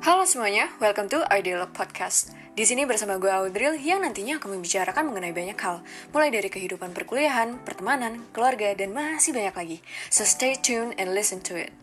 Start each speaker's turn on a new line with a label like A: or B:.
A: Halo semuanya, welcome to Ideal Podcast. Di sini bersama gue Audril yang nantinya akan membicarakan mengenai banyak hal, mulai dari kehidupan perkuliahan, pertemanan, keluarga, dan masih banyak lagi. So stay tuned and listen to it.